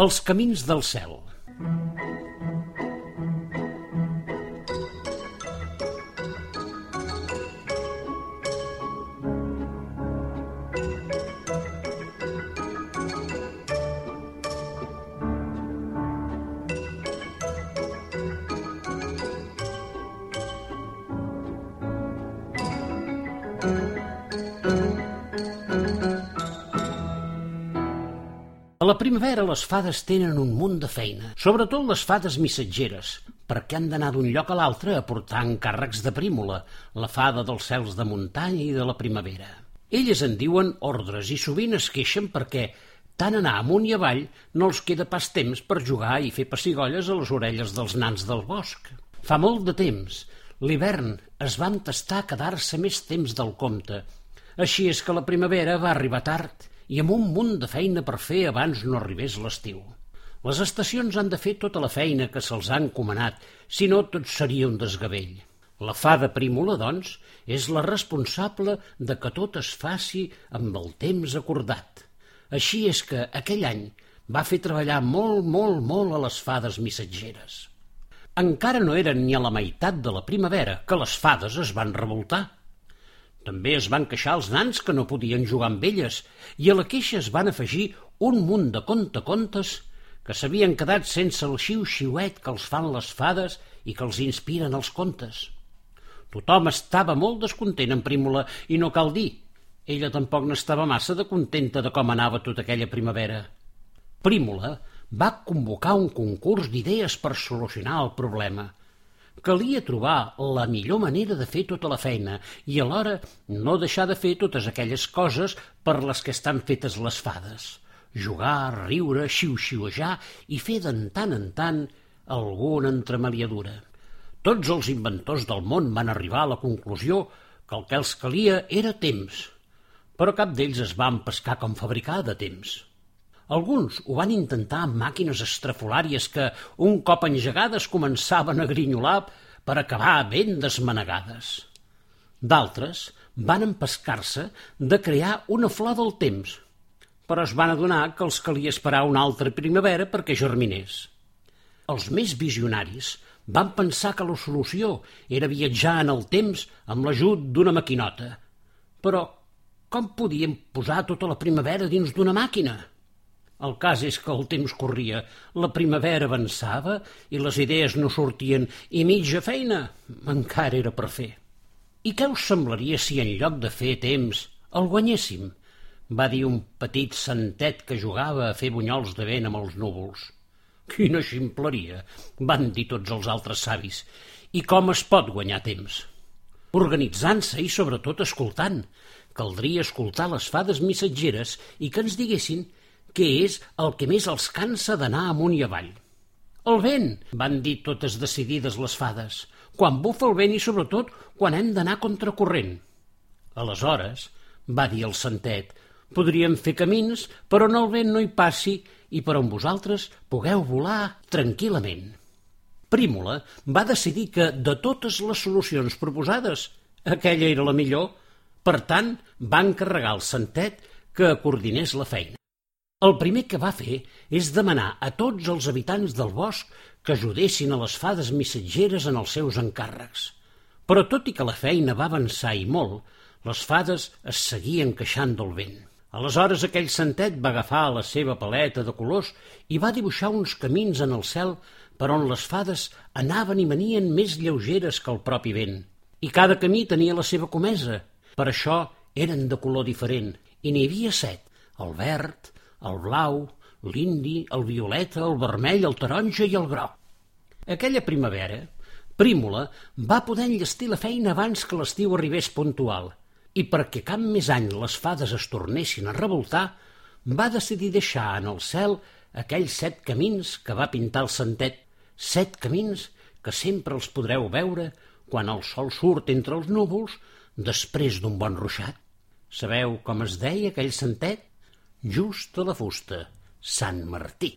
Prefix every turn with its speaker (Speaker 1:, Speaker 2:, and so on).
Speaker 1: Els camins del cel. A la primavera les fades tenen un munt de feina, sobretot les fades missatgeres, perquè han d'anar d'un lloc a l'altre a portar encàrrecs de prímula, la fada dels cels de muntanya i de la primavera. Elles en diuen ordres i sovint es queixen perquè tant anar amunt i avall no els queda pas temps per jugar i fer pessigolles a les orelles dels nans del bosc. Fa molt de temps, l'hivern es va entestar a quedar-se més temps del compte. Així és que la primavera va arribar tard i amb un munt de feina per fer abans no arribés l'estiu. Les estacions han de fer tota la feina que se'ls ha encomanat, si no tot seria un desgavell. La fada prímula, doncs, és la responsable de que tot es faci amb el temps acordat. Així és que aquell any va fer treballar molt, molt, molt a les fades missatgeres. Encara no eren ni a la meitat de la primavera que les fades es van revoltar. També es van queixar els nans que no podien jugar amb elles i a la queixa es van afegir un munt de conte-contes que s'havien quedat sense el xiu-xiuet que els fan les fades i que els inspiren els contes. Tothom estava molt descontent en Prímola i no cal dir, ella tampoc n'estava massa de contenta de com anava tota aquella primavera. Prímola va convocar un concurs d'idees per solucionar el problema – Calia trobar la millor manera de fer tota la feina i alhora no deixar de fer totes aquelles coses per les que estan fetes les fades. Jugar, riure, xiu-xiuejar i fer de tant en tant alguna entremaliadura. Tots els inventors del món van arribar a la conclusió que el que els calia era temps, però cap d'ells es va empescar com fabricar de temps. Alguns ho van intentar amb màquines estrafolàries que, un cop engegades, començaven a grinyolar per acabar ben desmanegades. D'altres van empescar-se de crear una flor del temps, però es van adonar que els calia esperar una altra primavera perquè germinés. Els més visionaris van pensar que la solució era viatjar en el temps amb l'ajut d'una maquinota. Però com podien posar tota la primavera dins d'una màquina? El cas és que el temps corria, la primavera avançava i les idees no sortien i mitja feina encara era per fer. I què us semblaria si en lloc de fer temps el guanyéssim? va dir un petit santet que jugava a fer bunyols de vent amb els núvols. Quina ximpleria, van dir tots els altres savis. I com es pot guanyar temps? Organitzant-se i sobretot escoltant. Caldria escoltar les fades missatgeres i que ens diguessin què és el que més els cansa d'anar amunt i avall. El vent, van dir totes decidides les fades, quan bufa el vent i sobretot quan hem d'anar contracorrent. Aleshores, va dir el santet, podríem fer camins per on el vent no hi passi i per on vosaltres pugueu volar tranquil·lament. Prímola va decidir que, de totes les solucions proposades, aquella era la millor, per tant, va encarregar al santet que coordinés la feina. El primer que va fer és demanar a tots els habitants del bosc que ajudessin a les fades missatgeres en els seus encàrrecs. Però tot i que la feina va avançar i molt, les fades es seguien queixant del vent. Aleshores aquell santet va agafar la seva paleta de colors i va dibuixar uns camins en el cel per on les fades anaven i venien més lleugeres que el propi vent. I cada camí tenia la seva comesa. Per això eren de color diferent, i n'hi havia set, el verd, el blau, l'indi, el violeta, el vermell, el taronja i el groc. Aquella primavera, Prímola va poder enllestir la feina abans que l'estiu arribés puntual i perquè cap més any les fades es tornessin a revoltar, va decidir deixar en el cel aquells set camins que va pintar el santet, set camins que sempre els podreu veure quan el sol surt entre els núvols després d'un bon ruixat. Sabeu com es deia aquell santet? Just a la fusta, Sant Martí.